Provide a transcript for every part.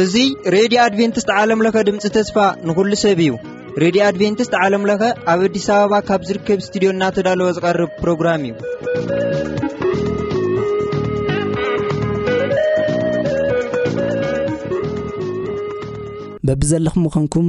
እዙይ ሬድዮ ኣድቨንትስት ዓለምለኸ ድምፂ ተስፋ ንኹሉ ሰብ እዩ ሬድዮ ኣድቨንትስት ዓለምለኸ ኣብ ኣዲስ ኣበባ ካብ ዝርከብ እስትድዮ እናተዳለወ ዝቐርብ ፕሮግራም እዩ በብዘለኹም ምዃንኩም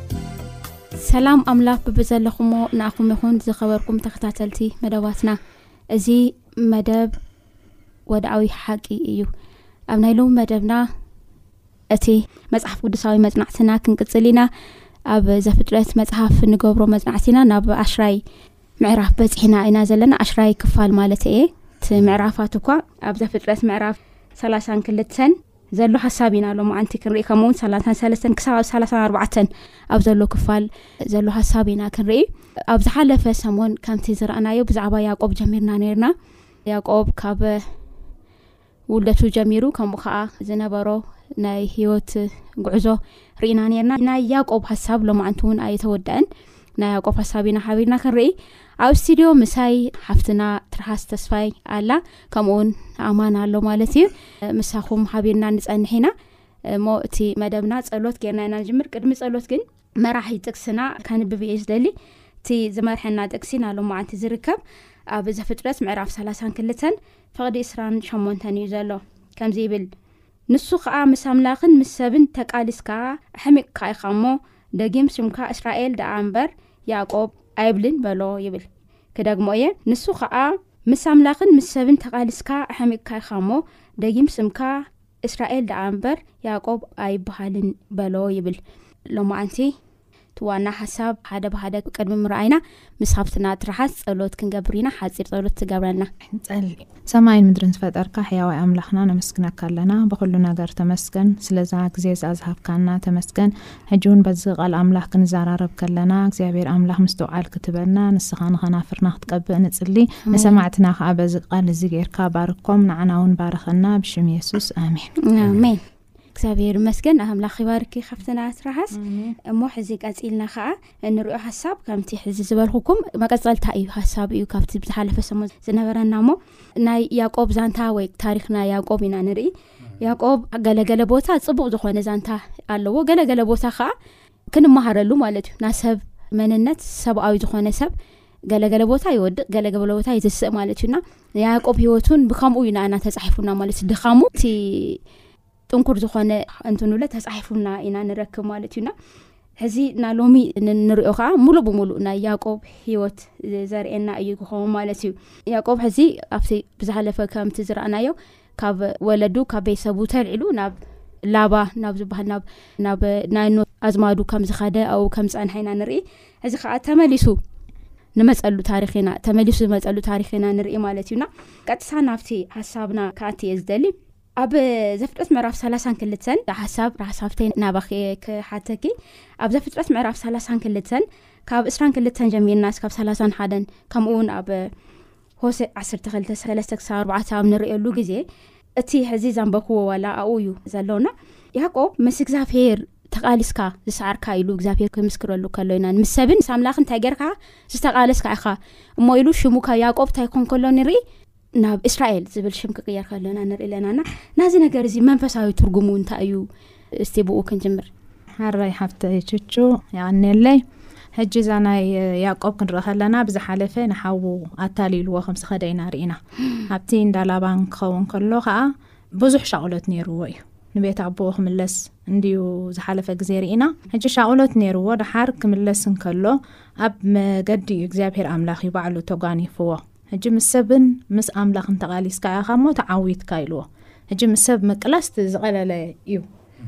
ሰላም ኣምላኽ ብብዘለኹሞ ንኣኹም ይኹን ዝኸበርኩም ተኸታተልቲ መደባትና እዚ መደብ ወድዓዊ ሓቂ እዩ ኣብ ናይ ሎም መደብና እቲ መፅሓፍ ቅዱሳዊ መፅናዕትና ክንቅፅል ኢና ኣብ ዘፍጥረት መፅሓፍ ንገብሮ መፅናዕትና ናብ ኣሽራይ ምዕራፍ በፅሕና ኢና ዘለና ኣሽራይ ክፋል ማለት እየ እቲ ምዕራፋት እኳ ኣብ ዘፍጥረት ምዕራፍ ሰላሳን ክልተን ዘሎ ሓሳብ ኢና ሎማዓንቲ ክንርኢ ከምኡ ውን ሰላሳን ሰለስተን ክሳብ ኣብ ሰላሳን ኣርባዓተን ኣብ ዘሎ ክፋል ዘሎ ሓሳብ ኢና ክንርኢ ኣብ ዝሓለፈ ሰሞን ከምቲ ዝረኣናዮ ብዛዕባ ያቆብ ጀሚርና ነርና ያቆብ ካብ ውለቱ ጀሚሩ ከምኡ ከዓ ዝነበሮ ናይ ሂወት ጉዕዞ ርኢና ነርና ናይ ያቆብ ሓሳብ ሎማዓንቲ እውን ኣይተወደአን ናይ ያቆብ ሓሳብ ኢና ሓቢርና ክንርኢ ኣብ ስትድዮ ምሳይ ሓፍትና ትርሓስ ተስፋይ ኣላ ከምኡ ውን ኣማን ኣሎ ማለት እዩ ምሳኹም ሓቢርና ንፀንሕ ኢና እሞ እቲ መደብና ፀሎት ገርና ኢና ንጅምር ቅድሚ ፀሎት ግን መራሒ ጥቅስና ከንብብ እየ ዝደሊ እቲ ዝመርሐና ጥቅሲ ናሎ ማዓንቲ ዝርከብ ኣብ ዘፍጥረት ምዕራፍ 3ላ2ን ፍቅዲ 2ራን ሸሞንተን እዩ ዘሎ ከምዚ ይብል ንሱ ኸኣ ምስ ኣምላኽን ምስ ሰብን ተቃሊስካ ኣሕሚቕካ ኢኻ እሞ፣ ደጊም ስምካ እስራኤል ደኣ እምበር፣ ያእቆብ ኣይብልን በሎ ይብል። ክደግሞ እየ፣ ንሱ ኸኣ ምስ ኣምላኽን ምስ ሰብን ተቃሊስካ ኣሕሚቕካ ኢኻ እሞ፣ ደጊም ስምካ እስራኤል ደኣ እምበር፣ ያእቆብ ኣይብሃልን በሎ ይብል። ሎማኣንቲ እቲ ዋና ሓሳብ ሓደ ብሓደ ቅድሚ ምርኣይና ምስ ሃፍትና ትርሓስ ጸሎት ክንገብር ኢና ሓጺር ጸሎት ትገብረልና። ንጸሊ። ሰማይን ምድርን ዝፈጠርካ ሕያዋይ ኣምላኽና ነመስግነካ ኣለና ብኹሉ ነገር ተመስገን ስለዛ ግዜ እዝኣ ዝሃብካና ተመስገን ሕጂ ውን በዚ ቃል ኣምላኽ ክንዛራረብ ከለና እግዚኣብሔር ኣምላኽ ምስትውዓል ክትበና ንስኻ ንኸናፍርና ክትቀብእ ንጽሊ ንሰማዕትና ከኣ በዚ ቃል እዚ ጌርካ ባርኮም ንዓና ውን ባርኸና ብሽም የሱስ ኣሜን። ኣሜን። እግዚኣብሔር መስገን ኣምላኽ ይባርኪ ካብትና ስራሓስ እሞ ሕዚ ቀፂልና ከዓ እንሪኦ ሓሳብ ከምቲ ሕዚ ዝበልኩኩም መቀፀልታ እዩ ሓሳብ እዩ ካብቲ ብዝሓለፈ ሰሙ ዝነበረና እሞ ናይ ያቆብ ዛንታ ወይ ታሪክ ናይ ያቆብ ኢና ንርኢ ያቆብ ገለገለ ቦታ ፅቡቅ ዝኮነ ዛንታ ኣለዎ ገለገለ ቦታ ከዓ ክንመሃረሉ ማለት እዩ ና ሰብ መንነት ሰብኣዊ ዝኾነ ሰብ ገለገለ ቦታ ይወድቅ ገለገለ ቦታ ይትስእ ማለት እዩና ንያቆብ ሂወት ን ብከምኡ እዩ ንና ተፃሒፉና ማለት እዩ ድካሙ እቲ ጥንኩር ዝኮነ እንትንብለ ተፃሒፉና ኢና ንረክብ ማለት እዩና ሕዚ ና ሎሚ ንሪኦ ከዓ ሙሉእ ብምሉእ ናይ ያቆብ ሂወት ዘርእና እዩ ክኸው ማለት እዩ ያቆብ ሕዚ ኣብቲ ብዝሓለፈ ከምቲ ዝረኣናዮ ካብ ወለዱ ካብ ቤተሰቡ ተልዒሉ ናብ ላባ ናብ ዝበሃል ናብ ናብ ናይ ኖ ኣዝማዱ ከም ዝኸደ ኣብኡ ከም ዝፀንሐ ኢና ንርኢ እዚ ከዓ ተመሊሱ ንመፀሉ ታሪክ ኢና ተመሊሱ ዝመፀሉ ታሪክ ኢና ንርኢ ማለት እዩና ቀጥታ ናብቲ ሓሳብና ከኣቲ እየ ዝደሊ ኣብ ዘፍጥረት ምዕራፍ ሰላሳን ክልተን ሓሳብ ሓሳብተይ ናባክ ክሓተኪ ኣብ ዘፍጥረት ምዕራፍ ሰላሳን ክልተን ካብ እስራን ክልተን ጀሚርና ስካብ ሰላሳን ሓደን ከምኡ ውን ኣብ ሆሴዕ ዓሰርተ ክልተ ሰለስተ ክሳብ ኣርባዕተ ኣብ ንርእየሉ ግዜ እቲ ሕዚ ዘንበክዎ ዋላ ኣብኡ እዩ ዘሎ እና ያዕቆብ ምስ እግዚኣብሄር ተቓሊስካ ዝሰዓርካ ኢሉ እግዚኣብሄር ክምስክረሉ ከሎ ኢና ምስ ሰብን ምስ ኣምላኽ እንታይ ጌርካ ዝተቓለስካ ኢኻ እሞ ኢሉ ሽሙ ካብ ያዕቆብ እንታይ ኮን ከሎ ንርኢ ናብ እስራኤል ዝብል ሽም ክቅየር ከሎና ንርኢ ኣለናና ናዚ ነገር እዚ መንፈሳዊ ትርጉሙ እንታይ እዩ እስቲ ብኡ ክንጅምር። ሐራይ ሓፍተይ ቹቹ የቀንየለይ ሕጂ እዛ ናይ ያቆብ ክንርኢ ከለና ብዝሓለፈ ንሓዉ ኣታሊልዎ ከም ዝኸደ ኢና ርኢና ኣብቲ እንዳ ላባን ክኸውን ከሎ ከዓ ብዙሕ ሻቁሎት ነይርዎ እዩ ንቤት ኣቦኡ ክምለስ እንድዩ ዝሓለፈ ግዜ ርኢና ሕጂ ሻቁሎት ነይርዎ ደሓር ክምለስ እንከሎ ኣብ መገዲ እዩ እግዚኣብሄር ኣምላኽ እዩ ባዕሉ ተጓኒፍዎ ሕጂ ምስ ሰብን ምስ ኣምላኽን ተቓሊስካ ኢኻ እሞ ተዓዊትካ ኢልዎ። ሕጂ ምስ ሰብ ምቅላስ እቲ ዝቐለለ እዩ።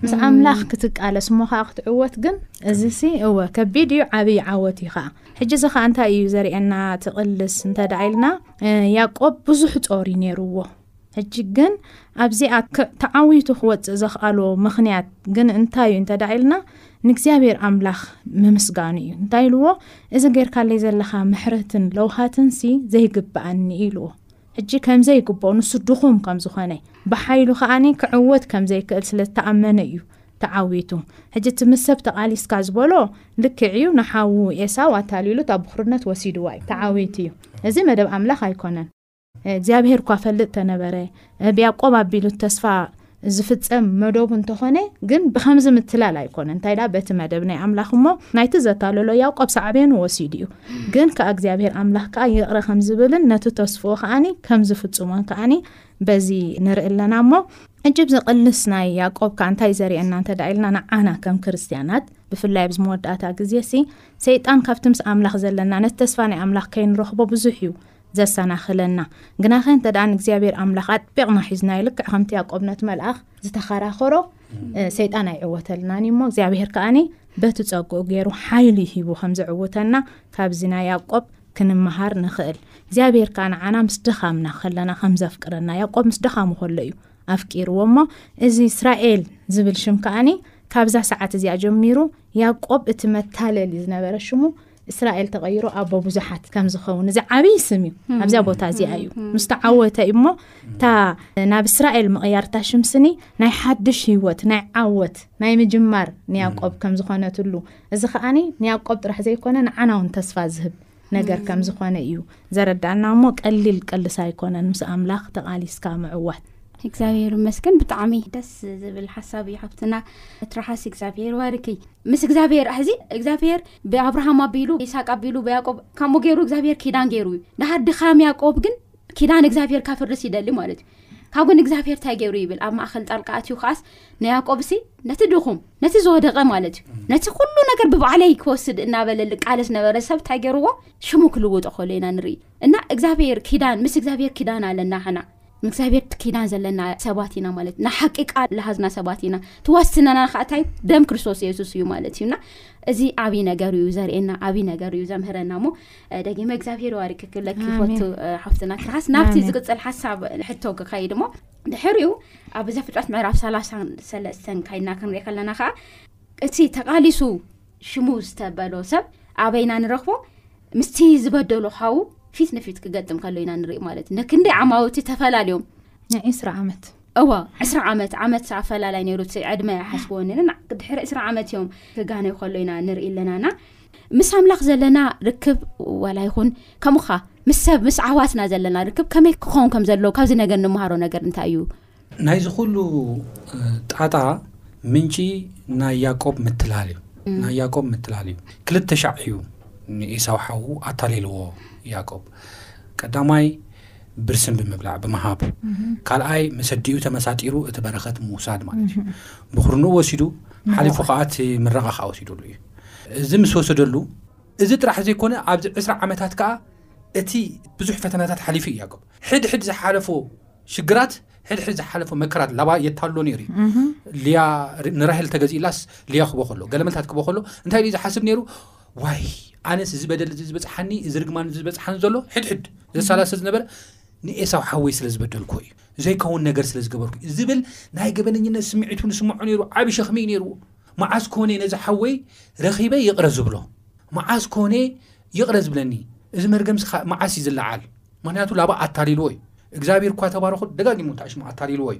ምስ ኣምላኽ ክትቃለስ እሞ ከዓ ክትዕወት ግን እዚሲ እወ ከቢድ እዩ ዓብዪ ዓወት እዩ ከዓ ሕጂ እዚ ከዓ እንታይ እዩ ዘርእየና ትቕልስ እንተ ደኣ ኢልና ያዕቆብ ብዙሕ ጾር እዩ ነይርዎ ሕጂ ግን ኣብዚኣ ተዓዊቱ ክወጽእ ዘኽኣሎ ምኽንያት ግን እንታይ እዩ እንተ ኢልና ንእግዚኣብሔር ኣምላኽ ምምስጋኑ እዩ። እንታይ ኢልዎ? እዚ ጌርካለይ ዘለኻ ምሕረትን ለውሃትንሲ ዘይግብኣኒ እዩ ኢልዎ። ሕጂ ከም ዘይግብኦ ንሱ ድኹም ከም ዝኾነ ብሓይሉ ከኣኒ ክዕወት ከም ዘይክእል ስለ ዝተኣመነ እዩ ተዓዊቱ። ሕጂ እቲ ምስ ሰብ ተቓሊስካ ዝበሎ ልክዕ እዩ፣ ንሓዉ ኤሳው ኣታሊሉ እታ ብኹርነት ወሲድዋ እዩ፣ ተዓዊቱ እዩ። እዚ መደብ ኣምላኽ ኣይኮነን። እግዚኣብሄር እኳ ፈልጥ ተነበረ ብያቆብ ኣቢሉ ተስፋ ዝፍጸም መደቡ እንተኾነ ግን ብከምዚ ምትላል ኣይኮነ እንታይ ዳ በቲ መደብ ናይ ኣምላኽ እሞ ናይቲ ዘታለሎ ያቆብ ሳዕቤኑ ወሲዱ እዩ ግን ከዓ እግዚኣብሔር ኣምላኽ ከዓ ይቕረ ከም ዝብልን ነቲ ተስፍኦ ከዓኒ ከም ዝፍጽሞን ከዓኒ በዚ ንርኢ ኣለና እሞ እጅብ ዝቕልስ ናይ ያቆብ ከዓ እንታይ ዘርእየና እንተ ዳ ኢልና ንዓና ከም ክርስትያናት ብፍላይ ኣብዚ መወዳእታ ግዜ ሲ ሰይጣን ካብቲ ምስ ኣምላኽ ዘለና ነቲ ተስፋ ናይ ኣምላኽ ከይንረኽቦ ብዙሕ እዩ ዘሰናኽለና። ግናኸ እንተ ደኣ ንእግዚኣብሄር ኣምላኽ ኣጥቢቕና ሒዝናዮ፣ ልክዕ ከምቲ ያእቆብ ነቲ መልኣኽ ዝተኸራኸሮ፣ ሰይጣን ኣይዕወተልናን እዩ እሞ፣ እግዚኣብሄር ከኣ በቲ ጸግኡ ገይሩ ሓይሉ ሂቡ ከም ዘዕውተና ካብዚ ናይ ያእቆብ ክንመሃር ንኽእል። እግዚኣብሄር ከኣ ንዓና ምስ ድኻምና ከለና ከም ዘፍቅረና፣ ያእቆብ ምስ ድኻሙ ከሎ እዩ ኣፍቂርዎ እሞ፣ እዚ እስራኤል ዝብል ሽም ከኣ ካብዛ ሰዓት እዚኣ ጀሚሩ ያእቆብ እቲ መታለሊ ዝነበረ ሽሙ እስራኤል ተቐይሮ ኣቦ ብዙሓት ከም ዝኸውን እዚ ዓብዪ ስም እዩ ኣብዛ ቦታ እዚኣ እዩ ምስ ተዓወተ እዩ እሞ እታ ናብ እስራኤል ምቕያር እታ ሽምስኒ ናይ ሓድሽ ህይወት ናይ ዓወት ናይ ምጅማር ንያቆብ ከም ዝኾነትሉ እዚ ከዓኒ ንያቆብ ጥራሕ ዘይኮነ ንዓና እውን ተስፋ ዝህብ ነገር ከም ዝኾነ እዩ ዘረዳእና እሞ ቀሊል ቀልስ ኣይኮነን ምስ ኣምላኽ ተቓሊስካ ምዕዋት እግዚኣብሔር መስገን ብጣዕሚ ደስ ዝብል ሓሳብ እዩ ሓፍትና ትራሓስ እግዚኣብሔር ዋርክይ ምስ እግዚኣብሔር ኣሕዚ እግዚኣብሔር ብኣብርሃም ኣቢሉ ብይስሃቅ ኣቢሉ ብያቆብ ከምኡ ገይሩ እግዚኣብሄር ኪዳን ገይሩ እዩ ድሃር ድኻም ያቆብ ግን ኪዳን እግዚኣብሄር ካፍርስ ይደሊ ማለት እዩ ካብ ግን እግዚኣብሄር እንታይ ገይሩ ይብል ኣብ ማእኸል ጣልቃ ኣትዩ ከዓስ ንያቆብ ሲ ነቲ ድኹም ነቲ ዝወደቐ ማለት እዩ ነቲ ኩሉ ነገር ብባዕለይ ክወስድ እናበለ ልቃለ ዝነበረ ሰብ እንታይ ገይርዎ ሽሙ ክልውጦ ከሎ ኢና ንርኢ እና እግዚኣብሄር ኪዳን ምስ እግዚኣብሄር ኪዳን ኣለና ሕና ምስ እግዚኣብሔር ኪዳን ዘለና ሰባት ኢና ማለት ንሓቂ ቃል ልሃዝና ሰባት ኢና ትወስነና ከዓ እንታይ ደም ክርስቶስ የሱስ እዩ ማለት እዩና እዚ ዓብይ ነገር እዩ ዘርእና ዓብይ ነገር እዩ ዘምህረና ሞ ደጊመ እግዚኣብሄር ዋሪክ ክብለክ ይፈቱ ሓፍትና ትርሓስ ናብቲ ዝቅፅል ሓሳብ ሕቶ ክኸይድ ሞ ድሕሪኡ ኣብ ዘፍጥረት ምዕራፍ ሰላሳን ሰለስተን ካይድና ክንሪኢ ከለና ከዓ እቲ ተቃሊሱ ሽሙ ዝተበሎ ሰብ ኣበይና ንረኽቦ ምስቲ ዝበደሎ ሓዉ ፊት ንፊት ክገጥም ከሎ ኢና ንርኢ ማለት እዩ ንክንደይ ዓማውቲ ተፈላለዮም ንዕስራ ዓመት እዋ ዕስራ ዓመት ዓመት ኣፈላላይ ነይሩ ዕድመ ሓስቦዎ ነና ድሕሪ ዕስራ ዓመት እዮም ክጋነዩ ከሎ ኢና ንርኢ ኣለናና ምስ ኣምላኽ ዘለና ርክብ ዋላ ይኹን ከምኡኻ ምስ ሰብ ምስ ዓዋትና ዘለና ርክብ ከመይ ክኸውን ከም ዘለዎ ካብዚ ነገር ንምሃሮ ነገር እንታይ እዩ ናይዚ ኩሉ ጣጣ ምንጪ ናይ ያቆብ ምትላል እዩ ናይ ያቆብ ምትላል እዩ ክልተ ሻዕ እዩ ንኤሳው ሓዉ ኣታሊልዎ ያቆብ ቀዳማይ ብርስን ብምብላዕ ብምሃብ ካልኣይ መሰዲኡ ተመሳጢሩ እቲ በረኸት ምውሳድ ማለት እዩ ብክርንኡ ወሲዱ ሓሊፉ ከዓ እቲ ምረቓ ከዓ ወሲድሉ እዩ እዚ ምስ ወሰደሉ እዚ ጥራሕ ዘይኮነ ኣብዚ ዕስራ ዓመታት ከዓ እቲ ብዙሕ ፈተናታት ሓሊፉ እዩ ያቆብ ሕድሕድ ዝሓለፎ ሽግራት ሕድሕድ ዝሓለፈ መከራት ላባ የታሎ ነይሩ እዩ ልያ ንራሄል ተገዚእላስ ልያ ክቦ ከሎ ገለ መልታት ክቦ ከሎ እንታይ ዩ ዝሓስብ ነይሩ ዋይ ኣነስ እዚ በደል እዚ ዝበፅሓኒ እዚ ርግማን እዚ ዝበፅሓኒ ዘሎ ሕድሕድ ዘሳላሰ ዝነበረ ንኤሳው ሓወይ ስለ ዝበደልኩ እዩ ዘይከውን ነገር ስለ ዝገበርኩ እዩ ዝብል ናይ ገበነኝነት ስምዒቱ ንስምዖ ነይሩ ዓብ ሸክሚ እዩ ነይርዎ መዓስ ኮነ ነዚ ሓወይ ረኺበ ይቕረ ዝብሎ መዓስ ኮነ ይቕረ ዝብለኒ እዚ መርገምሲ ኻእ መዓስ እዩ ዝለዓል ምኽንያቱ ላባ ኣታሊልዎ እዩ እግዚኣብሔር እኳ ተባረኹ ደጋጊሙ ተኣሽሙ ኣታሊልዎ እዩ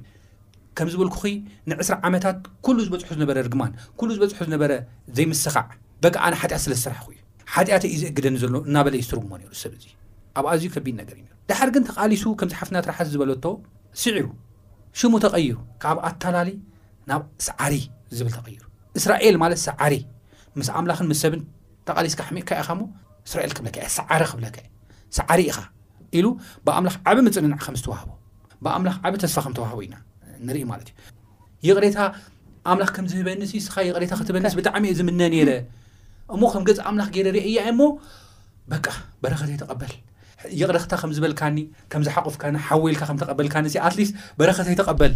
ከም ዝበልኩኺ ንዕስራ ዓመታት ኩሉ ዝበፅሑ ዝነበረ ርግማን ኩሉ ዝበፅሑ ዝነበረ ዘይምስኻዕ በቃ ኣነ ሓጢኣት ስለ ዝሰራሕኹ እዩ ሓጢኣተ እዩ ዘእግደኒ ዘሎ እናበለ ይስትርጉሞ ነይሩ ሰብ እዚ ኣብ ኣዝዩ ከቢድ ነገር እዩ ነይሩ ድሓር ግን ተቓሊሱ ከምዚ ሓፍትና ትርሓስ ዝበለቶ ስዒሩ ሽሙ ተቐይሩ ካብ ኣታላሊ ናብ ሰዓሪ ዝብል ተቐይሩ እስራኤል ማለት ሰዓሪ ምስ ኣምላኽን ምስ ሰብን ተቓሊስካ ሓሚቕካ ኢኻ'ሞ እስራኤል ክብለካ እየ፣ ሰዓረ ክብለካ እየ፣ ሰዓሪ ኢኻ ኢሉ ብኣምላኽ ዓቢ ምጽንናዕ ከም ዝተዋህቦ፣ ብኣምላኽ ዓቢ ተስፋ ከም ተዋህቦ ኢና ንርኢ ማለት እዩ። ይቕሬታ ኣምላኽ ከም ዝህበኒ እስኻ ይቕሬታ ክትበልስ ብጣዕሚ እየ ዝምነ ነይረ እሞ ከም ገጽ ኣምላኽ ገይረ ርእያ እሞ በቃ በረኸተይ ተቐበል ይቕረክታ ከም ዝበልካኒ ከም ዝሓቑፍካኒ ሓወኢልካ ከም ተቐበልካኒ ሲ ኣትሊስት በረኸተይ ተቐበል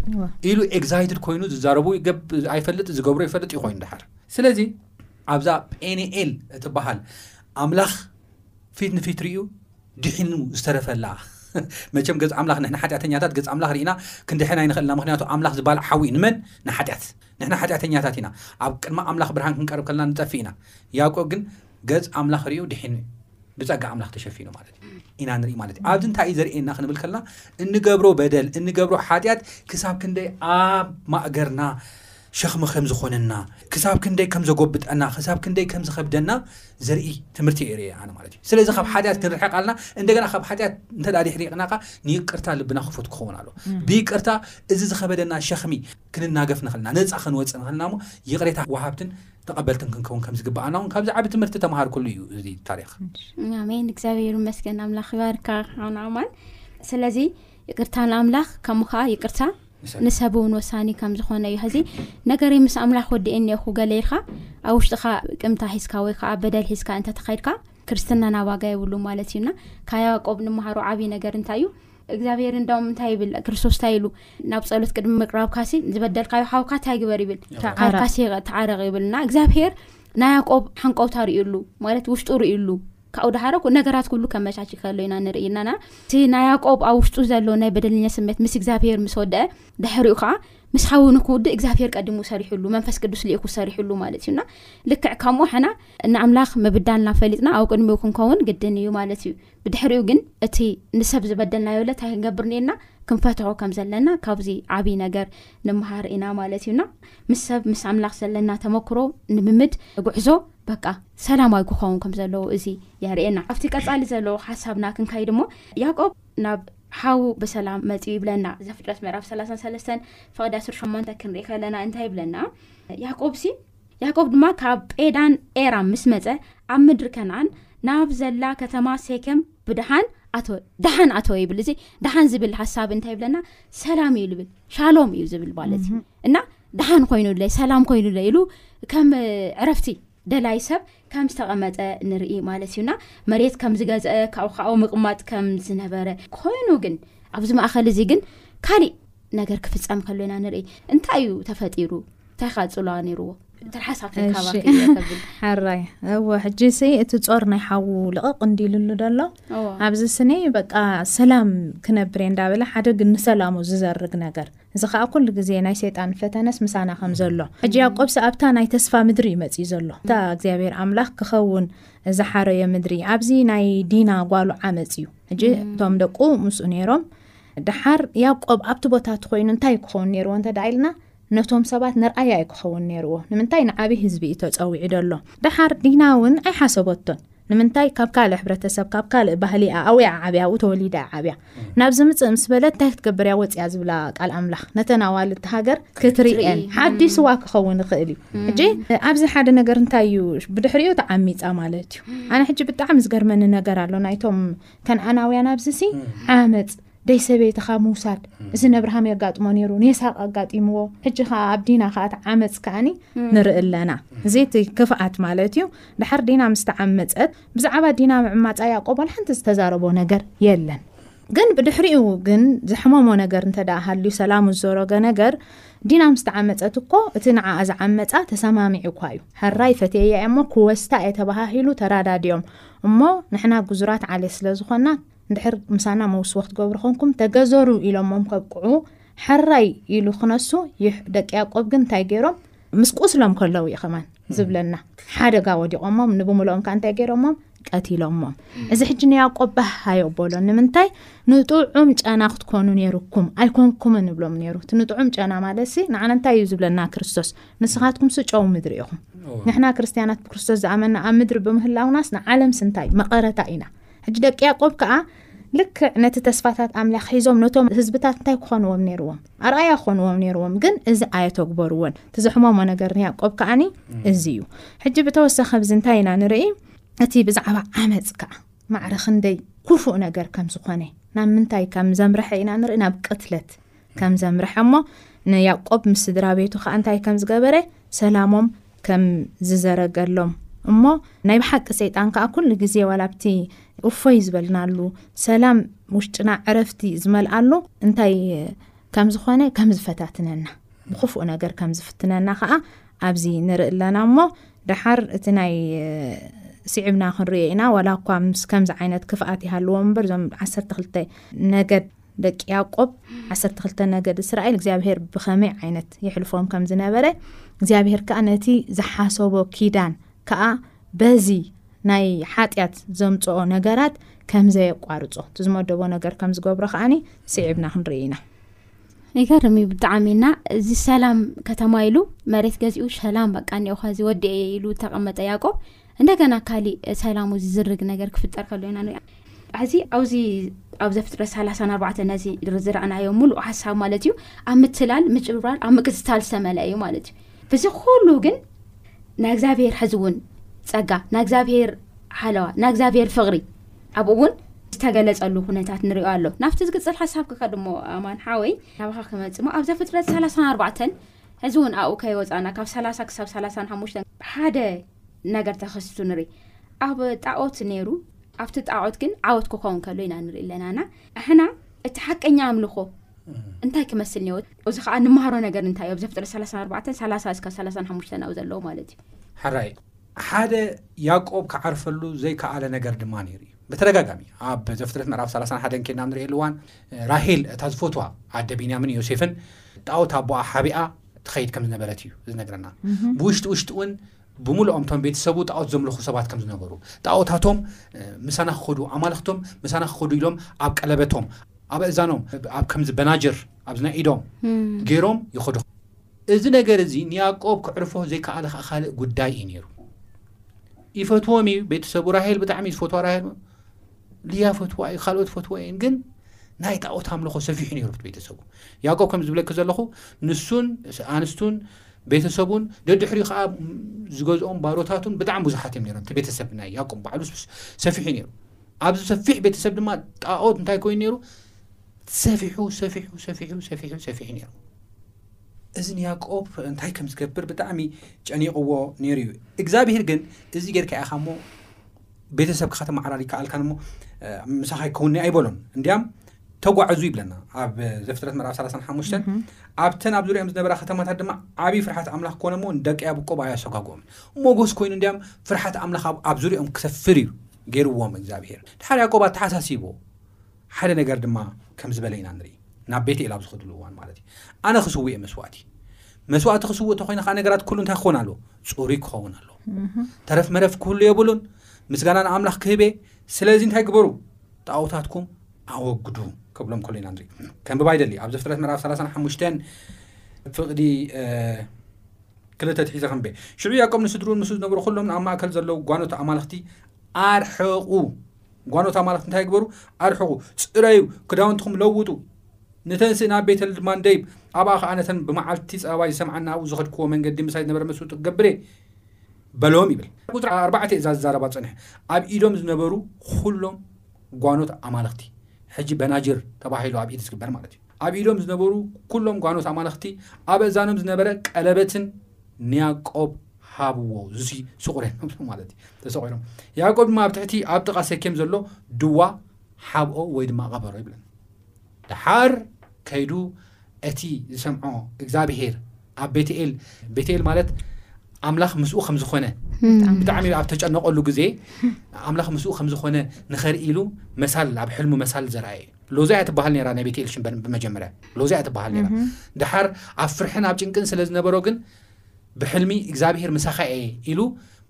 ኢሉ ኤግዛይትድ ኮይኑ ዝዛረቡ ይገብ ኣይፈልጥ ዝገብሮ ይፈልጥ እዩ ኮይኑ ድሓር ስለዚ ኣብዛ ጴኒኤል እትበሃል ኣምላኽ ፊት ንፊት ርእዩ ድሒኑ ዝተረፈላ መቸም ገጽ ኣምላኽ ንሕና ሓጢኣተኛታት ገጽ ኣምላኽ ርኢና ክንድሕን ኣይንኽእልና ምክንያቱ ኣምላኽ ዝበልዕ ሓዊ እዩ ንመን ንሓጢኣት ንሕና ሓጢኣተኛታት ኢና ኣብ ቅድሚ ኣምላኽ ብርሃን ክንቀርብ ከለና ንጠፍእ ኢና ያዕቆብ ግን ገጽ ኣምላኽ ርዩ ድሒኑ እዩ ብጸጋ ኣምላኽ ተሸፊኑ ማለት እዩ ኢና ንርኢ ማለት እዩ ኣብዚ እንታይ እዩ ዘርእየና ክንብል ከለና እንገብሮ በደል እንገብሮ ሓጢኣት ክሳብ ክንደይ ኣብ ማእገርና ሸኽሚ ከም ዝኾነና፣ ክሳብ ክንደይ ከም ዘጎብጠና፣ ክሳብ ክንደይ ከም ዝኸብደና ዘርኢ ትምህርቲ እየ ርእየ ኣነ ማለት እዩ። ስለዚ ካብ ሓጢኣት ክንርሕቕ ኣለና። እንደገና ካብ ሓጢኣት እንተ ደኣ ድሕሪቕና ከኣ ንይቅርታ ልብና ክፉት ክኸውን ኣለዎ። ብይቅርታ እዚ ዝኸበደና ሸኽሚ ክንናገፍ ንኽእልና፣ ነጻ ክንወጽእ ንኽእልና እሞ ይቕሬታ ወሃብትን ተቐበልትን ክንከውን ከም ዝግብኣና እውን ካብዚ ዓቢ ትምህርቲ ተመሃርኩሉ እዩ እዚ ታሪኽ። ኣሜን እግዚኣብሔር ይመስገን ኣምላኽ ይባርካ ሓውና ኣማን ስለዚ ይቅርታ ንኣምላኽ ከምኡ ከዓ ይቅርታ ንሰብ እውን ወሳኒ ከም ዝኾነ እዩ ሕዚ ነገረይ ምስ ኣምላኽ ወዲኤ እኒኤኹ ገለ ኢልካ ኣብ ውሽጥኻ ቅምታ ሒዝካ ወይ ከዓ በደል ሒዝካ እንተተኸይድካ ክርስትና ናብ ዋጋ የብሉ ማለት እዩና ካብ ያዕቆብ ንመሃሮ ዓብዪ ነገር እንታይ እዩ እግዚኣብሄር እንዳውም እንታይ ይብል ክርስቶስ እንታይ ኢሉ ናብ ፀሎት ቅድሚ ምቅራብካሲ ዝበደልካዮ ሓውካ እንታይ ግበር ይብል ካሲ ተዓረቕ ይብል እና እግዚኣብሄር ናይ ያቆብ ሓንቀውታ ርእዩሉ ማለት ውሽጡ ርእዩሉ ካብኡ ደሓረ ነገራት ኩሉ ከመቻች ከሎ ኢና ንርኢ ኢልና እቲ ናይ ያቆብ ኣብ ውሽጡ ዘሎ ናይ በደልኛ ስሜት ምስ እግዚኣብሄር ምስ ወደአ ድሕሪኡ ከዓ ምስ ሓዊ ንክውድእ እግዚኣብሄር ቀዲሙ ሰሪሕሉ መንፈስ ቅዱስ ልኢኩ ሰሪሕሉ ማለት እዩና ልክዕ ከምኡ ሕና ንኣምላኽ ምብዳልና ፈሊጥና ኣብ ቅድሚኡ ክንከውን ግድን እዩ ማለት እዩ ብድሕሪኡ ግን እቲ ንሰብ ዝበደልናዮ ለ ታይ ክንገብር ኒኤና ክንፈትሖ ከም ዘለና ካብዚ ዓብይ ነገር ንምሃር ኢና ማለት እዩና ምስ ሰብ ምስ ኣምላኽ ዘለና ተመክሮ ንምምድ ጉዕዞ በቃ ሰላማዊ ክኸውን ከም ዘለዎ እዚ የርእየና። ኣብቲ ቀጻሊ ዘለዎ ሓሳብና ክንከይድ እሞ ያዕቆብ ናብ ሓዉ ብሰላም መጺኡ ይብለና። ዘፍጥረት ምዕራፍ 33 ፍቕዲ 18 ክንርኢ ከለና እንታይ ይብለና? ያዕቆብ ሲ ያዕቆብ ድማ ካብ ጴዳን ኤራም ምስ መፀ ኣብ ምድሪ ከነኣን ናብ ዘላ ከተማ ሴከም ብድሓን ኣተወ ድሓን ኣተወ ይብል እዚ ድሓን ዝብል ሓሳብ እንታይ ይብለና ሰላም እዩ ዝብል ሻሎም እዩ ዝብል ማለት እዩ እና ደሓን ኮይኑለይ ሰላም ኮይኑለይ ኢሉ ከም ዕረፍቲ ደላይ ሰብ ከም ዝተቐመጠ ንርኢ ማለት እዩና መሬት ከም ዝገዝአ ካብኡ ካኡ ምቕማጥ ከም ዝነበረ ኮይኑ ግን ኣብዚ ማእኸል እዚ ግን ካሊእ ነገር ክፍፀም ከሎ ኢና ንርኢ እንታይ እዩ ተፈጢሩ እንታይ ካ ፅሉዋ ነይርዎ ትርሓሳብካባሓራይ እወ ሕጂ ሲ እቲ ፆር ናይ ሓዉ ልቕቕ እንዲልሉ ደሎ ኣብዚ ስኒ በቃ ሰላም ክነብር እየ እንዳበለ ሓደ ግን ንሰላሙ ዝዘርግ ነገር እዚ ኸኣ ኩሉ ግዜ ናይ ሰይጣን ፈተነስ ምሳና ከም ዘሎ። ሕጂ ያእቆብሲ ኣብታ ናይ ተስፋ ምድሪ እዩ መጺኡ ዘሎ። እታ እግዚኣብሄር ኣምላኽ ክኸውን ዝሓረዮ ምድሪ። ኣብዚ ናይ ዲና ጓሉ ዓመጽ እዩ። ሕጂ እቶም ደቁ ምስኡ ነይሮም። ደሓር ያእቆብ ኣብቲ ቦታ እቲ ኮይኑ እንታይ እዩ ክኸውን ነይርዎ እንተ ደኣ ኢልና ነቶም ሰባት መርኣያ እዩ ክኸውን ነይርዎ። ንምንታይ ንዓቢ ህዝቢ እዩ ተጸዊዑ ዘሎ። ደሓር ዲና እውን ኣይሓሰበቶን። ንምንታይ ካብ ካልእ ሕብረተሰብ ካብ ካልእ ባህሊ ኣውያ ዓብያ ኣብኡ ተወሊዳ እያ ዓብያ ናብ ዝምፅእ ምስ በለት እንታይ ክትገብር እያ ወፅያ ዝብላ ቃል ኣምላኽ ነተን ኣዋልድ ሃገር ክትርእየን ሓዲስዋ ክኸውን ይኽእል እዩ ሕጂ ኣብዚ ሓደ ነገር እንታይ እዩ ብድሕሪኡ ተዓሚፃ ማለት እዩ ኣነ ሕጂ ብጣዕሚ ዝገርመኒ ነገር ኣሎ ናይቶም ከነኣናውያን ኣብዚ ሲ ዓመፅ ደይ ሰበይትኻ ምውሳድ እዚ ነብርሃም የጋጥሞ ነይሩ ኔሳቅ ኣጋጢምዎ ሕጂ ከዓ ኣብ ዲና ከዓ እቲ ዓመፅ ከዓኒ ንርኢ ኣለና እዚ እቲ ክፍኣት ማለት እዩ ድሓር ዲና ምስ ተዓመፀት ብዛዕባ ዲና ምዕማፃ ያቆብ ዋላ ሓንቲ ዝተዛረቦ ነገር የለን ግን ብድሕሪኡ ግን ዘሕመሞ ነገር እንተ ደኣ ሃልዩ ሰላሙ ዝዘረገ ነገር ዲና ምስ ተዓመፀት እኮ እቲ ንዓኣ ዝዓመፃ ተሰማሚዑ እኳ እዩ ሕራይ ፈትየያ እየ እሞ ክወስታ እየ ተባሃሂሉ ተራዳዲኦም እሞ ንሕና ጉዙራት ዓሌት ስለ ዝኾና እንድሕር ምሳና መውስቦ ክትገብሩ ኮንኩም ተገዘሩ ኢሎሞም ከብቅዑ ሓራይ ኢሉ ክነሱ ደቂ ያቆብ ግን እንታይ ገይሮም ምስ ቁስሎም ከለዉ እዩ ከማን ዝብለና ሓደጋ ወዲቖሞም ንብምልኦም ከ እንታይ ገይሮሞም ቀቲሎሞም እዚ ሕጂ ንያቆብ ባሃዮ በሎ ንምንታይ ንጥዑም ጨና ክትኮኑ ነይሩኩም ኣይኮንኩምን ንብሎም ነይሩ እቲ ንጥዑም ጨና ማለት ሲ ንዓነ እንታይ እዩ ዝብለና ክርስቶስ ንስኻትኩም ሲ ጨው ምድሪ ኢኹም ንሕና ክርስትያናት ብክርስቶስ ዝኣመና ኣብ ምድሪ ብምህላውናስ ንዓለምሲ እንታይ መቐረታ ኢና ሕጂ ደቂ ያእቆብ ከኣ ልክዕ ነቲ ተስፋታት ኣምላኽ ሒዞም ነቶም ህዝብታት እንታይ ክኾንዎም ነይርዎም ኣርኣያ ክኾንዎም ነይርዎም ግን እዚ ኣየተግበርዎን እቲ ዘሕመሞ ነገር ንያእቆብ ከዓኒ እዚ እዩ ሕጂ ብተወሳኺ ብዚ እንታይ ኢና ንርኢ እቲ ብዛዕባ ዓመፅ ከዓ ማዕረ ክንደይ ኩፉእ ነገር ከም ዝኾነ ናብ ምንታይ ከም ዘምርሐ ኢና ንርኢ ናብ ቅትለት ከም ዘምርሐ እሞ ንያእቆብ ምስ ስድራ ቤቱ ኸኣ እንታይ ከም ዝገበረ ሰላሞም ከም ዝዘረገሎም እሞ ናይ ብሓቂ ሰይጣን ከዓ ኩሉ ግዜ ዋላ ኣብቲ እፎይ ዝበልናሉ ሰላም ውሽጥና ዕረፍቲ ዝመልኣሉ እንታይ ከም ዝኾነ ከም ዝፈታትነና ብክፉእ ነገር ከም ዝፍትነና ከዓ ኣብዚ ንርኢ ኣለና እሞ ደሓር እቲ ናይ ስዕብና ክንሪኦ ኢና ዋላ እኳ ምስ ከምዚ ዓይነት ክፍኣት ይሃልዎም እምበር እዞም ዓሰርተ ክልተ ነገድ ደቂ ያእቆብ ዓሰርተ ክልተ ነገድ እስራኤል እግዚኣብሄር ብኸመይ ዓይነት የሕልፎም ከም ዝነበረ እግዚኣብሄር ከኣ ነቲ ዝሓሰቦ ኪዳን ከኣ በዚ ናይ ሓጢኣት ዘምጽኦ ነገራት ከም ዘየቋርጾ እቲ ዝመደቦ ነገር ከም ዝገብሮ ከዓኒ ስዒብና ክንርኢ ኢና ይገርም እዩ ብጣዕሚ እና እዚ ሰላም ከተማ ኢሉ መሬት ገዚኡ ሰላም በቃ እኒኦኻ እዚ ወዲኤ ኢሉ ተቐመጠ ያዕቆብ እንደገና ካሊእ ሰላሙ ዝዝርግ ነገር ክፍጠር ከሎ ኢና ንሪኣ ሕዚ ኣብዚ ኣብ ዘፍጥረት ሰላሳን ኣርባዕተ ነዚ ዝረኣናዮ ሙሉእ ሓሳብ ማለት እዩ ኣብ ምትላል ምጭብርባር ኣብ ምቅትታል ዝተመለ እዩ ማለት እዩ ብዚ ኩሉ ግን ናይ እግዚኣብሄር ሕዚ እውን ፀጋ ናይ እግዚኣብሄር ሓለዋ ናይ እግዚኣብሄር ፍቕሪ ኣብኡ እውን ዝተገለፀሉ ኩነታት ንሪኦ ኣሎ ናብቲ ዝቅፅል ሓሳብ ክኸ ድሞ ኣማን ሓወይ ናባኻ ክመፅሞ ኣብ ዘፍጥረት ሰላሳን ኣርባዕተን ሕዚ እውን ኣብኡ ከይወፃእና ካብ ሰላሳ ክሳብ ሰላሳን ሓሙሽተን ሓደ ነገር ተኸሲቱ ንርኢ ኣብ ጣዖት ነይሩ ኣብቲ ጣዖት ግን ዓወት ክኸውን ከሎ ኢና ንርኢ ኣለናና ሕና እቲ ሓቀኛ ኣምልኾ እንታይ ክመስል ኒዎ እዚ ከዓ ንመሃሮ ነገር እንታይ ዩ ዘፍጥረ 34 30 ስካ 35 ናብ ዘለዎ ማለት እዩ ሕራይ ሓደ ያቆብ ክዓርፈሉ ዘይከኣለ ነገር ድማ ነይሩ እዩ ብተደጋጋሚ ኣብ ዘፍጥረት ምዕራፍ 31 ኬና ንሪእየሉዋን ራሄል እታ ዝፈትዋ ኣደ ቢንያምን ዮሴፍን ጣውት ኣቦኣ ሓቢኣ ትኸይድ ከም ዝነበረት እዩ ዝነግረና ብውሽጢ ውሽጢ እውን ብምልኦም እቶም ቤተሰቡ ጣዖት ዘምልኹ ሰባት ከም ዝነበሩ ጣዖታቶም ምሳና ክኸዱ ኣማልኽቶም ምሳና ክኸዱ ኢሎም ኣብ ቀለበቶም ኣብ እዛኖም ኣብ ከምዚ በናጀር ኣብዚ ናይ ኢዶም ገይሮም ይኸዱ እዚ ነገር እዚ ንያቆብ ክዕርፎ ዘይከኣለ ከዓ ካልእ ጉዳይ እዩ ነይሩ ይፈትዎም እዩ ቤተሰቡ ራሄል ብጣዕሚ እዩ ዝፈትዋ ራሄል ልያ ፈትዋ እዩ ካልኦት ፈትዎ እየን ግን ናይ ጣዖት ኣምልኾ ሰፊሑ ነይሩ ኣብቲ ቤተሰቡ ያዕቆብ ከም ዝብለኪ ዘለኹ ንሱን ኣንስቱን ቤተሰቡን ደድሕሪኡ ከዓ ዝገዝኦም ባሮታቱን ብጣዕሚ ብዙሓት እዮም ነሮም እቲ ቤተሰብ ናይ ያዕቆብ ባዕሉ ሰፊሑ ነይሩ ኣብዚ ሰፊሕ ቤተሰብ ድማ ጣዖት እንታይ ኮይኑ ነይሩ ሰፊሑ ሰፊሑ ሰፊሑ ሰፊሑ ሰፊሑ ነይሩ እዚ ንያዕቆብ እንታይ ከም ዝገብር ብጣዕሚ ጨኒቕዎ ነይሩ እዩ እግዚኣብሄር ግን እዚ ጌርካ ኢኻ እሞ ቤተሰብካ ከተመዓራሪ ይከኣልካን እሞ ምሳኻ ይከውኒ ኣይበሎም እንዲያም ተጓዕዙ ይብለና ኣብ ዘፍጥረት ምዕራፍ 35 ኣብተን ኣብ ዙሪኦም ዝነበራ ከተማታት ድማ ዓብዪ ፍርሓት ኣምላኽ ኮነ እሞ ንደቂ ያብቆብ ኣያሰጓጎም ሞጎስ ኮይኑ እንዲያም ፍርሓት ኣምላኽ ኣብ ዙሪኦም ክሰፍር እዩ ገይርዎም እግዚኣብሄር ድሓር ያቆብ ኣተሓሳሲቦ ሓደ ነገር ድማ ከምዚ በለ ኢና ንርኢ፣ ናብ ቤት-ኤል ኣብ ዝኸዱሉ እዋን ማለት እዩ፣ ኣነ ክስውእ እየ መስዋእቲ። መስዋእቲ ክስውእ እንተኾይነ ከኣ ነገራት ኩሉ እንታይ ክኾን ኣለዎ? ጽሩይ ክኸውን ኣለዎ። ተረፍ መረፍ ክህሉ የብሉን። ምስጋና ንኣምላኽ ክህብ እየ። ስለዚ እንታይ ግበሩ? ጣኦታትኩም ኣወግዱ ክብሎም ከሎ ኢና ንርኢ። ከንብባ ይደሊ ኣብ ዘፍጥረት ምዕራፍ 35 ፍቕዲ ክልተ ትሒዘ ከንበ ሽዑ ያቆብ ንስድሩን ምስ ዝነበሩ ኩሎም ንኣብ ማእከል ዘለዉ ጓኖት ኣማልኽቲ ኣርሕቑ ጓኖታ ማለት እንታይ ግበሩ ኣርሕቑ ፅረዩ ክዳውንትኹም ለውጡ ንተን ስእና ኣብ ቤተል ድማ ንደይብ ኣብኣ ከዓ ነተን ብመዓልቲ ፀባባይ ዝሰምዓና ኣብኡ ዝኸድክዎ መንገዲ ምሳይ ዝነበረ መስውጥ ክገብር እየ በሎም ይብል ቁፅሪ ኣርባዕተ እዛ ዝዛረባ ፀንሐ ኣብ ኢዶም ዝነበሩ ኩሎም ጓኖት ኣማለኽቲ ሕጂ በናጅር ተባሂሉ ኣብ ኢድ ዝግበር ማለት እዩ ኣብ ኢዶም ዝነበሩ ኩሎም ጓኖት ኣማለኽቲ ኣብ እዛኖም ዝነበረ ቀለበትን ንያቆብ ሃብዎ ዙሲ ስቑሬ ማለት እዩ ተሰቑሮም ያዕቆብ ድማ ኣብ ትሕቲ ኣብ ጥቓ ሰኬም ዘሎ ድዋ ሓብኦ ወይ ድማ ቐበሮ ይብለን ደሓር ከይዱ እቲ ዝሰምዖ እግዚኣብሄር ኣብ ቤትኤል ቤትኤል ማለት ኣምላኽ ምስኡ ከም ዝኾነ ብጣዕሚ ኣብ ተጨነቀሉ ግዜ ኣምላኽ ምስኡ ከም ዝኾነ ንኸርኢ ኢሉ መሳል ኣብ ሕልሙ መሳል ዘርኣየ እዩ ሎዛ እያ ትበሃል ነራ ናይ ቤትኤል ሽበር ብመጀመርያ ሎዛ እያ ትበሃል ነራ ድሓር ኣብ ፍርሕን ኣብ ጭንቅን ስለ ዝነበሮ ግን ብሕልሚ እግዚኣብሄር ምሳኻ እየ ኢሉ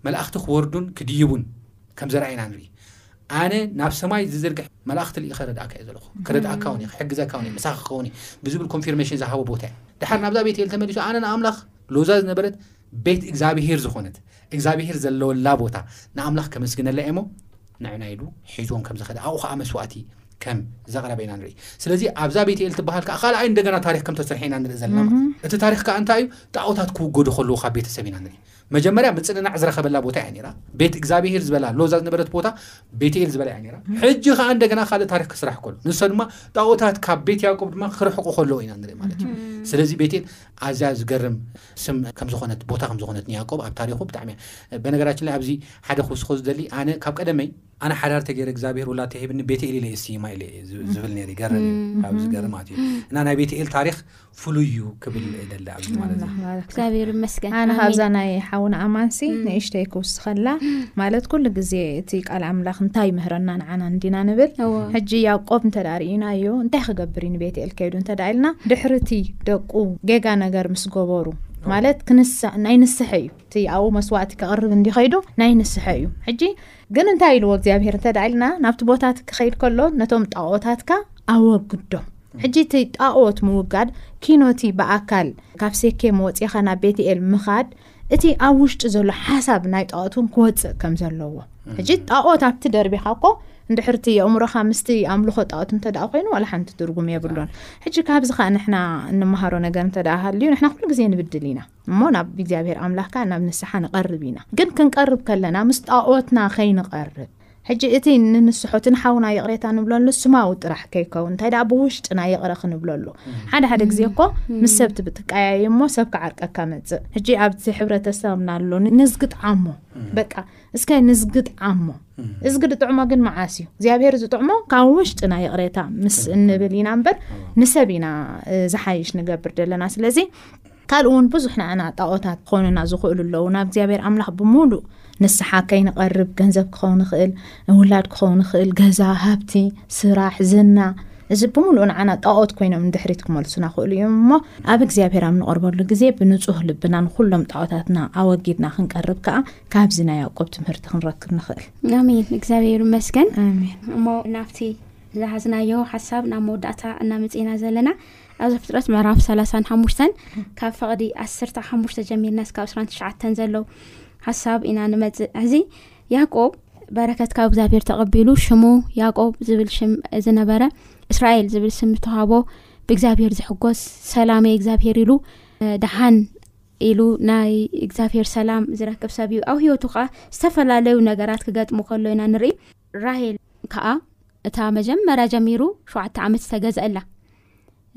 መላእኽቲ ክወርዱን ክድይቡን ከም ዘርኣየ ኢና ንርኢ። ኣነ ናብ ሰማይ ዝዝርግሕ መላእኽቲ ልኢኸ ረድኣካ እየ ዘለኹ፣ ክረድኣካ እውን እየ፣ ክሕግዘካ እውን እየ፣ ምሳኻ ክኸውን እየ ብዝብል ኮንፊርሜሽን ዝሃቦ ቦታ እዩ። ድሓር ናብዛ ቤቴል ተመሊሱ ኣነ ንኣምላኽ ሎዛ ዝነበረት ቤት እግዚኣብሄር ዝኾነት እግዚኣብሄር ዘለወላ ቦታ ንኣምላኽ ከመስግነላ እየ እሞ ንዕና ኢሉ ሒዝዎም ከም ዝኸደ ኣብኡ ኸኣ መስዋእቲ ከም ዘቕረበ ኢና ንርኢ ስለዚ ኣብዛ ቤትኤል ትበሃል ከዓ ካልኣይ እንደገና ታሪክ ከም ተሰርሐ ኢና ንርኢ ዘለና ማለት እቲ ታሪክ ከዓ እንታይ እዩ ጣዖታት ክውገዱ ከለዉ ካብ ቤተሰብ ኢና ንርኢ መጀመርያ ምፅንናዕ ዝረኸበላ ቦታ እያ ነራ ቤት እግዚኣብሄር ዝበላ ሎዛ ዝነበረት ቦታ ቤትኤል ዝበላ እያ ነራ ሕጂ ከዓ እንደገና ካልእ ታሪክ ክስራሕ ከሎ ንሶ ድማ ጣዖታት ካብ ቤት ያዕቆብ ድማ ክርሕቁ ከለዎ ኢና ንርኢ ማለት እዩ ስለዚ ቤትኤል ኣዝያ ዝገርም ስም ከምዝኾነት ቦታ ከምዝኾነት ንያዕቆብ ኣብ ታሪኹ ብጣዕሚ በነገራችን ላይ ኣብዚ ሓደ ክውስኮ ዝደሊ ኣነ ካብ ቀደመይ ኣነ ሓዳር ተገይረ እግዚኣብሄር ውላድ ተሂብኒ ቤተኤል ኢለ የስይማ ኢለ ዝብል ነይሩ ይገርም እዩ ካብ ዝገርም ማለት እዩ እና ናይ ቤተኤል ታሪክ ፍሉይ እዩ ክብል ደለ ኣብዚ ማለት እግዚኣብሄር ይመስገን ኣነ ካብዛ ናይ ሓውና ኣማንሲ ንእሽተይ ክውስኸላ ማለት ኩሉ ግዜ እቲ ቃል ኣምላኽ እንታይ ይምህረና ንዓና እንዲና ንብል ሕጂ ያቆብ እንተ ርእናዮ እንታይ ክገብር እዩ ንቤተኤል ከይዱ እንተ ኢልና ድሕሪ እቲ ደቁ ጌጋ ነገር ምስ ገበሩ ማለት ክንሳ ናይ ንስሐ እዩ እቲ ኣብኡ መስዋእቲ ከቕርብ እንዲ ከይዱ ናይ ንስሐ እዩ ሕጂ ግን እንታይ ኢልዎ እግዚኣብሄር እንተ ኢልና ናብቲ ቦታት ክኸይድ ከሎ ነቶም ጣኦታትካ ኣወግዶም ሕጂ እቲ ጣኦት ምውጋድ ኪኖቲ ብኣካል ካብ ሴኬም ወፂኻ ናብ ቤትኤል ምኻድ እቲ ኣብ ውሽጢ ዘሎ ሓሳብ ናይ ጣኦት እውን ክወፅእ ከም ዘለዎ ሕጂ ጣኦት ኣብቲ ደርቢኻ እኮ እንድሕር እቲ የእምሮኻ ምስቲ ኣምልኾ ጣኦት እንተ ኮይኑ ዋላ ሓንቲ ትርጉም የብሉን ሕጂ ካብዚ ከዓ ንሕና እንመሃሮ ነገር እንተ ሃልዩ ንሕና ኩሉ ግዜ ንብድል ኢና እሞ ናብ እግዚኣብሔር ኣምላኽ ከኣ ናብ ንስሓ ንቐርብ ኢና። ግን ክንቀርብ ከለና ምስ ጣኦትና ከይንቐርብ ሕጂ እቲ ንንስሖ እቲ ንሓውና ይቕሬታ ንብለሉ ስማዊ ጥራሕ ከይከውን እንታይ ደኣ ብውሽጥና ይቕረ ክንብለሉ ሓደ ሓደ ግዜ እኮ ምስ ሰብቲ ብትቀያየ እሞ ሰብ ክዓርቀካ መጽእ ሕጂ ኣብቲ ሕብረተሰብና ኣሎ ንዝግጥ ዓሞ በቃ እስከ ንዝግጥ ዓሞ እዝግዲ ጥዕሞ ግን መዓስ እዩ እግዚኣብሄር ዝጥዕሞ ካብ ውሽጥና ይቕሬታ ምስ እንብል ኢና እምበር ንሰብ ኢና ዝሓይሽ ንገብር ዘለና ስለዚ ካልእ እውን ብዙሕ ንኣና ጣኦታት ክኾኑና ዝኽእሉ ኣለዉ። ናብ እግዚኣብሔር ኣምላኽ ብምሉእ ንስሓ ከይንቐርብ ገንዘብ ክኸውን ይኽእል፣ ውላድ ክኸውን ይኽእል፣ ገዛ፣ ሃብቲ፣ ስራሕ፣ ዝና እዚ ብምሉእ ንዓና ጣኦት ኮይኖም ንድሕሪት ክመልሱና ክእሉ እዮም እሞ ኣብ እግዚኣብሔር ኣብ ንቐርበሉ ግዜ ብንጹህ ልብና ንኹሎም ጣኦታትና ኣወጊድና ክንቀርብ ከዓ ካብዚ ናይ ያዕቆብ ትምህርቲ ክንረክብ ንኽእል። ኣሜን። እግዚኣብሔር ይመስገን። ኣሜን። እሞ ናብቲ ዝሓዝናዮ ሓሳብ ናብ መወዳእታ እናመፅና ዘለና ኣብ ዘፍጥረት ምዕራፍ ሰላሳን ሓሙሽተን ካብ ፈቕዲ ዓሰርተ ሓሙሽተ ጀሚርና ስካብ ስራን ትሽዓተን ዘለው ሓሳብ ኢና ንመፅእ ሕዚ ያቆብ በረከት ካብ እግዚኣብሔር ተቐቢሉ ሽሙ ያቆብ ዝብል ሽም ዝነበረ እስራኤል ዝብል ስም ዝተዋሃቦ ብእግዚኣብሔር ዝሕጎስ ሰላመ እግዚኣብሄር ኢሉ ደሓን ኢሉ ናይ እግዚኣብሄር ሰላም ዝረክብ ሰብ እዩ ኣብ ሂወቱ ከዓ ዝተፈላለዩ ነገራት ክገጥሙ ከሎ ኢና ንርኢ ራሄል ከኣ እታ መጀመርያ ጀሚሩ ሸውዓተ ዓመት ዝተገዘአላ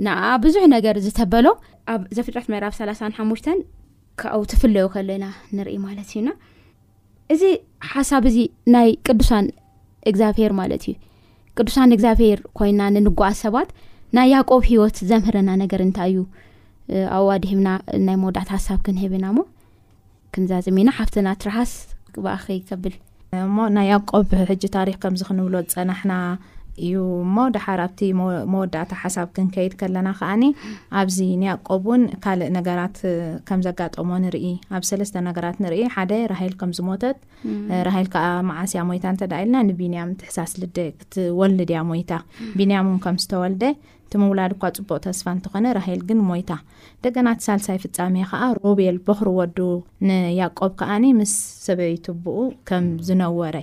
ንኣ ብዙሕ ነገር ዝተበሎ ኣብ ዘፍጥረት ምዕራብ ሰላሳን ሓሙሽተን ካብኡ ትፍለዮ ከለና ንርኢ ማለት እዩና እዚ ሓሳብ እዚ ናይ ቅዱሳን እግዚኣብሄር ማለት እዩ ቅዱሳን እግዚኣብሄር ኮይና ንንጓዓ ሰባት ናይ ያቆብ ሂወት ዘምህረና ነገር እንታይ እዩ ኣዋድሂብና ናይ መወዳእት ሓሳብ ክንህብ ኢና ሞ ክንዛዝም ኢና ሓፍትና ትርሃስ ብኣኺ ከብል። እሞ ናይ ያቆብ ሕጂ ታሪኽ ከምዚ ክንብሎ ዝጸናሕና እዩ እሞ ደሓር ኣብቲ መወዳእታ ሓሳብ ክንከይድ ከለና ከዓኒ ኣብዚ ንያቆብ እውን ካልእ ነገራት ከም ዘጋጠሞ ንርኢ ኣብ ሰለስተ ነገራት ንርኢ ሓደ ራሄል ከም ዝሞተት ራሄል ከዓ መዓስ እያ ሞይታ እንተ ኢልና ንቢንያም ትሕሳስ ልደ ክትወልድ እያ ሞይታ ቢንያም እውን ከም ዝተወልደ እቲ ምውላድ እኳ ጽቡቕ ተስፋ እንተኾነ ራሄል ግን ሞይታ። እንደገና እቲ ሳልሳይ ፍጻሜ ከኣ ሮቤል በኹሪ ወዱ ንያእቆብ ከኣ ምስ ሰበይቱብኡ ከም ዝነወረ።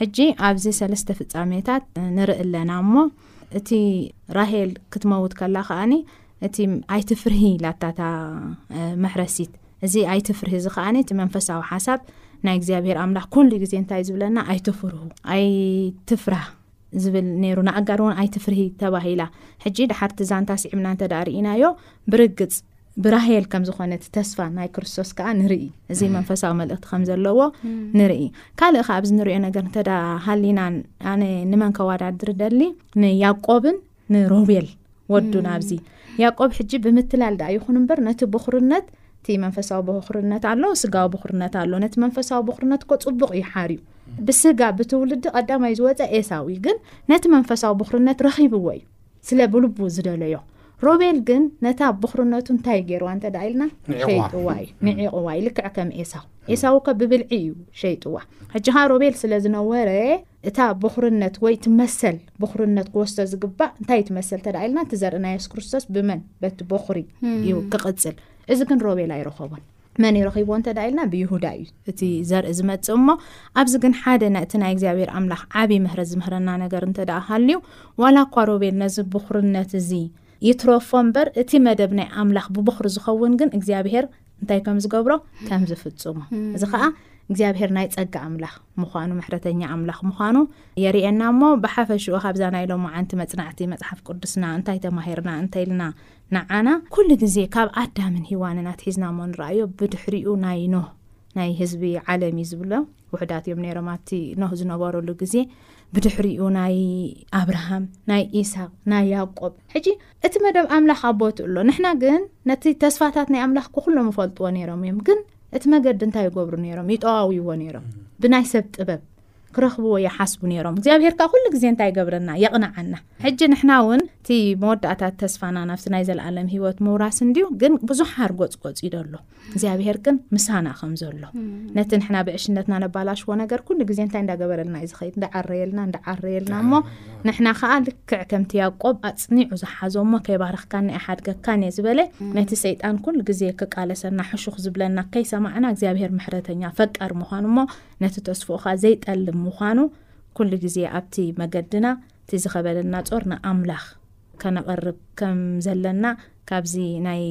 ሕጂ ኣብዚ ሰለስተ ፍጻሜታት ንርኢ ኣለና እሞ እቲ ራሄል ክትመውት ከላ ከኣ እቲ ኣይትፍርሂ ኢላታ እታ መሕረሲት እዚ ኣይትፍርሂ እዚ ከኣ እቲ መንፈሳዊ ሓሳብ ናይ እግዚኣብሄር ኣምላኽ ኩሉ ግዜ እንታይ ዝብለና ኣይትፍርሁ ኣይትፍራህ ዝብል ነይሩ ንኣጋር ውን ኣይትፍርሂ ተባሂላ ሕጂ ድሓር እቲ ዛንታ ስዒብና እንተ ርኢናዮ ብርግጽ ብራሄል ከም ዝኾነት ተስፋ ናይ ክርስቶስ ከዓ ንርኢ እዚ መንፈሳዊ መልእክቲ ከም ዘለዎ ንርኢ ካልእ ከዓ ኣብዚ ንሪኦ ነገር እንተ ሃሊና ኣነ ንመን ከዋዳድር ደሊ ንያቆብን ንሮቤል ወዱ ናብዚ ያቆብ ሕጂ ብምትላል ደኣ ይኹን እምበር ነቲ ብኹርነት እቲ መንፈሳዊ ብኹርነት ኣሎ ስጋዊ ብኹርነት ኣሎ ነቲ መንፈሳዊ ብኹርነት እኮ ፅቡቅ እዩ ሓርዩ ብስጋ ብትውልዲ ቀዳማይ ዝወፀ ኤሳው እዩ ግን ነቲ መንፈሳዊ ብኹርነት ረኺብዎ እዩ ስለ ብልቡ ዝደለዮ ሮቤል ግን ነታ ብኹርነቱ እንታይ ገይርዋ እንተ ደኣ ኢልና ሸይጥዋ እዩ ንዒቕዋ እዩ ልክዕ ከም ኤሳው ኤሳው ከ ብብልዒ እዩ ሸይጥዋ ሕጂ ኸዓ ሮቤል ስለ ዝነወረ እታ በዅርነት ወይ እቲ መሰል በዅርነት ክወስዶ ዝግባእ እንታይ እዩ እቲ መሰል እንተ ደኣ ኢልና እቲ ዘርኢ ናይ የሱስ ክርስቶስ ብመን በቲ በዅሪ እዩ ክቕጽል እዚ ግን ሮቤል ኣይረኸቦን መን እዩ ረኺብዎ እንተ ደኣ ኢልና ብይሁዳ እዩ እቲ ዘርኢ ዝመጽእ እሞ ኣብዚ ግን ሓደ ነቲ ናይ እግዚኣብሔር ኣምላኽ ዓብዪ ምህረት ዝምህረና ነገር እንተ ደኣ ሃልዩ ዋላ እኳ ሮቤል ነዚ በዅርነት እዚ ይትረፎ እምበር እቲ መደብ ናይ ኣምላኽ ብበዅሪ ዝኸውን ግን እግዚኣብሔር እንታይ ከም ዝገብሮ ከም ዝፍጽሞ እዚ ከዓ እግዚኣብሄር ናይ ጸጋ ኣምላኽ ምዃኑ ምሕረተኛ ኣምላኽ ምዃኑ የርእየና እሞ ብሓፈሽኡ ካብዛ ናይ ሎሚ ዓንቲ መጽናዕቲ መጽሓፍ ቅዱስና እንታይ ተማሂርና እንተኢልና ንዓና ኩሉ ግዜ ካብ ኣዳምን ሂዋንን ኣትሒዝና እሞ ንረኣዮ ብድሕሪኡ ናይ ኖህ ናይ ህዝቢ ዓለም እዩ ዝብሎ ውሕዳት እዮም ነይሮም ኣብቲ ኖህ ዝነበረሉ ግዜ ብድሕሪኡ ናይ ኣብርሃም ናይ ኢሳቅ ናይ ያቆብ ሕጂ እቲ መደብ ኣምላኽ ኣብ ቦትኡ ኣሎ ንሕና ግን ነቲ ተስፋታት ናይ ኣምላኽ ኩኩሎም ይፈልጥዎ ነይሮም እዮም ግን እቲ መገዲ እንታይ ይገብሩ ነይሮም ይጠዋውይዎ ነይሮም ብናይ ሰብ ጥበብ ክረኽብዎ ይሓስቡ ነይሮም እግዚኣብሄር ከዓ ኩሉ ግዜ እንታይ ይገብረና የቕንዓና ሕጂ ንሕና እውን እቲ መወዳእታት ተስፋና ናብቲ ናይ ዘለኣለም ሂወት ምውራስ እንድዩ ግን ብዙሕ ሃርጎፅጎፅ እዩ ደሎ እግዚኣብሄር ግን ምሳና ከም ዘሎ ነቲ ንሕና ብዕሽነትና ነባላሽዎ ነገር ኩሉ ግዜ እንታይ እንዳገበረልና እዩ ዝኸይድ እንዳዓረየልና እንዳዓረየልና እሞ ንሕና ከዓ ልክዕ ከምቲ ያቆብ ኣፅኒዑ ዝሓዞ እሞ ከይባረኽካኒ ኣይሓድገካን እየ ዝበለ ነቲ ሰይጣን ኩሉ ግዜ ክቃለሰና ሕሹኽ ዝብለና ከይሰማዕና እግዚኣብሄር ምሕረተኛ ፈቃር ምዃኑ እሞ ነቲ ተስፍኦ ከዓ ዘይጠልም ምዃኑ ኩሉ ግዜ ኣብቲ መገድና እቲ ዝኸበደና ጾር ንኣምላኽ ከነቕርብ ከም ዘለና ካብዚ ናይ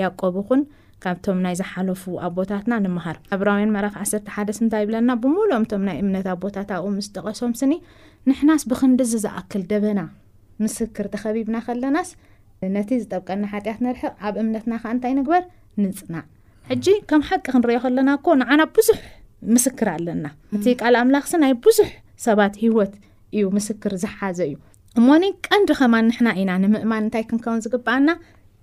ያእቆብ ኹን ካብቶም ናይ ዝሓለፉ ኣቦታትና ንምሃር ዕብራውያን ምዕራፍ ዓሰርተ ሓደስ እንታይ ይብለና ብምሉኦም እቶም ናይ እምነት ኣቦታት ኣብኡ ምስ ጠቐሶም ስኒ ንሕናስ ብክንድዚ ዝኣክል ደበና ምስክር ተኸቢብና ከለናስ ነቲ ዝጠብቀና ሓጢኣት ነርሕቕ ኣብ እምነትና ከዓ እንታይ ንግበር ንጽናዕ ሕጂ ከም ሓቂ ክንሪኦ ከለና እኮ ንዓና ብዙሕ ምስክር ኣለና እቲ ቃል ኣምላኽሲ ናይ ብዙሕ ሰባት ህይወት እዩ ምስክር ዝሓዘ እዩ እሞኒ ቀንዲ ከማን ንሕና ኢና ንምእማን እንታይ ክንከውን ዝግብኣና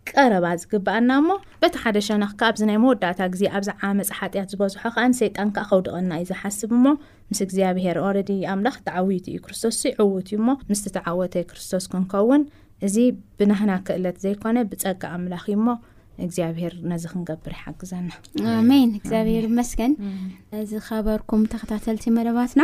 ቀረባ ዝግብኣና እሞ በቲ ሓደ ሸነኽ ከዓ ኣብዚ ናይ መወዳእታ ግዜ ኣብዚ ዓመፅ ሓጢኣት ዝበዝሖ ከዓ ንሰይጣን ከዓ ከውድቐና እዩ ዝሓስብ እሞ ምስ እግዚኣብሄር ኦረዲ ኣምላኽ ተዓዊቱ እዩ ክርስቶስ ዕውት እዩ እሞ ምስቲ ተዓወተ ክርስቶስ ክንከውን እዚ ብናህና ክእለት ዘይኮነ ብፀጋ ኣምላኽ እዩ እሞ እግዚኣብሄር ነዚ ክንገብር ይሓግዘና ኣሜን እግዚኣብሄር ይመስገን እዚ ኸበርኩም ተኸታተልቲ መደባትና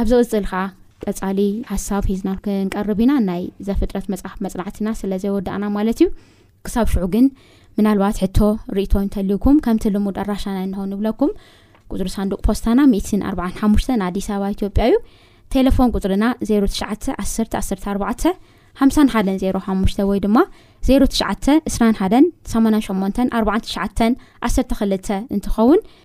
ኣብ ዝቕጽል ከኣ ቀጻሊ ሓሳብ ሒዝና ክንቀርብ ኢና ናይ ዘፍጥረት መጽሓፍ መጽናዕትና ስለ ዘይወዳእና ማለት እዩ ክሳብ ሽዑ ግን ምናልባት ሕቶ ርእቶ እንተልዩኩም ከምቲ ልሙድ ኣራሻና እንሆ ንብለኩም ቁፅሪ ሳንዱቅ ፖስታና 145 ኣዲስ ኣበባ ኢትዮጵያ እዩ ቴሌፎን ቁፅርና 0914 ወይ ድማ 09 21 88 49 12 እንትኸውን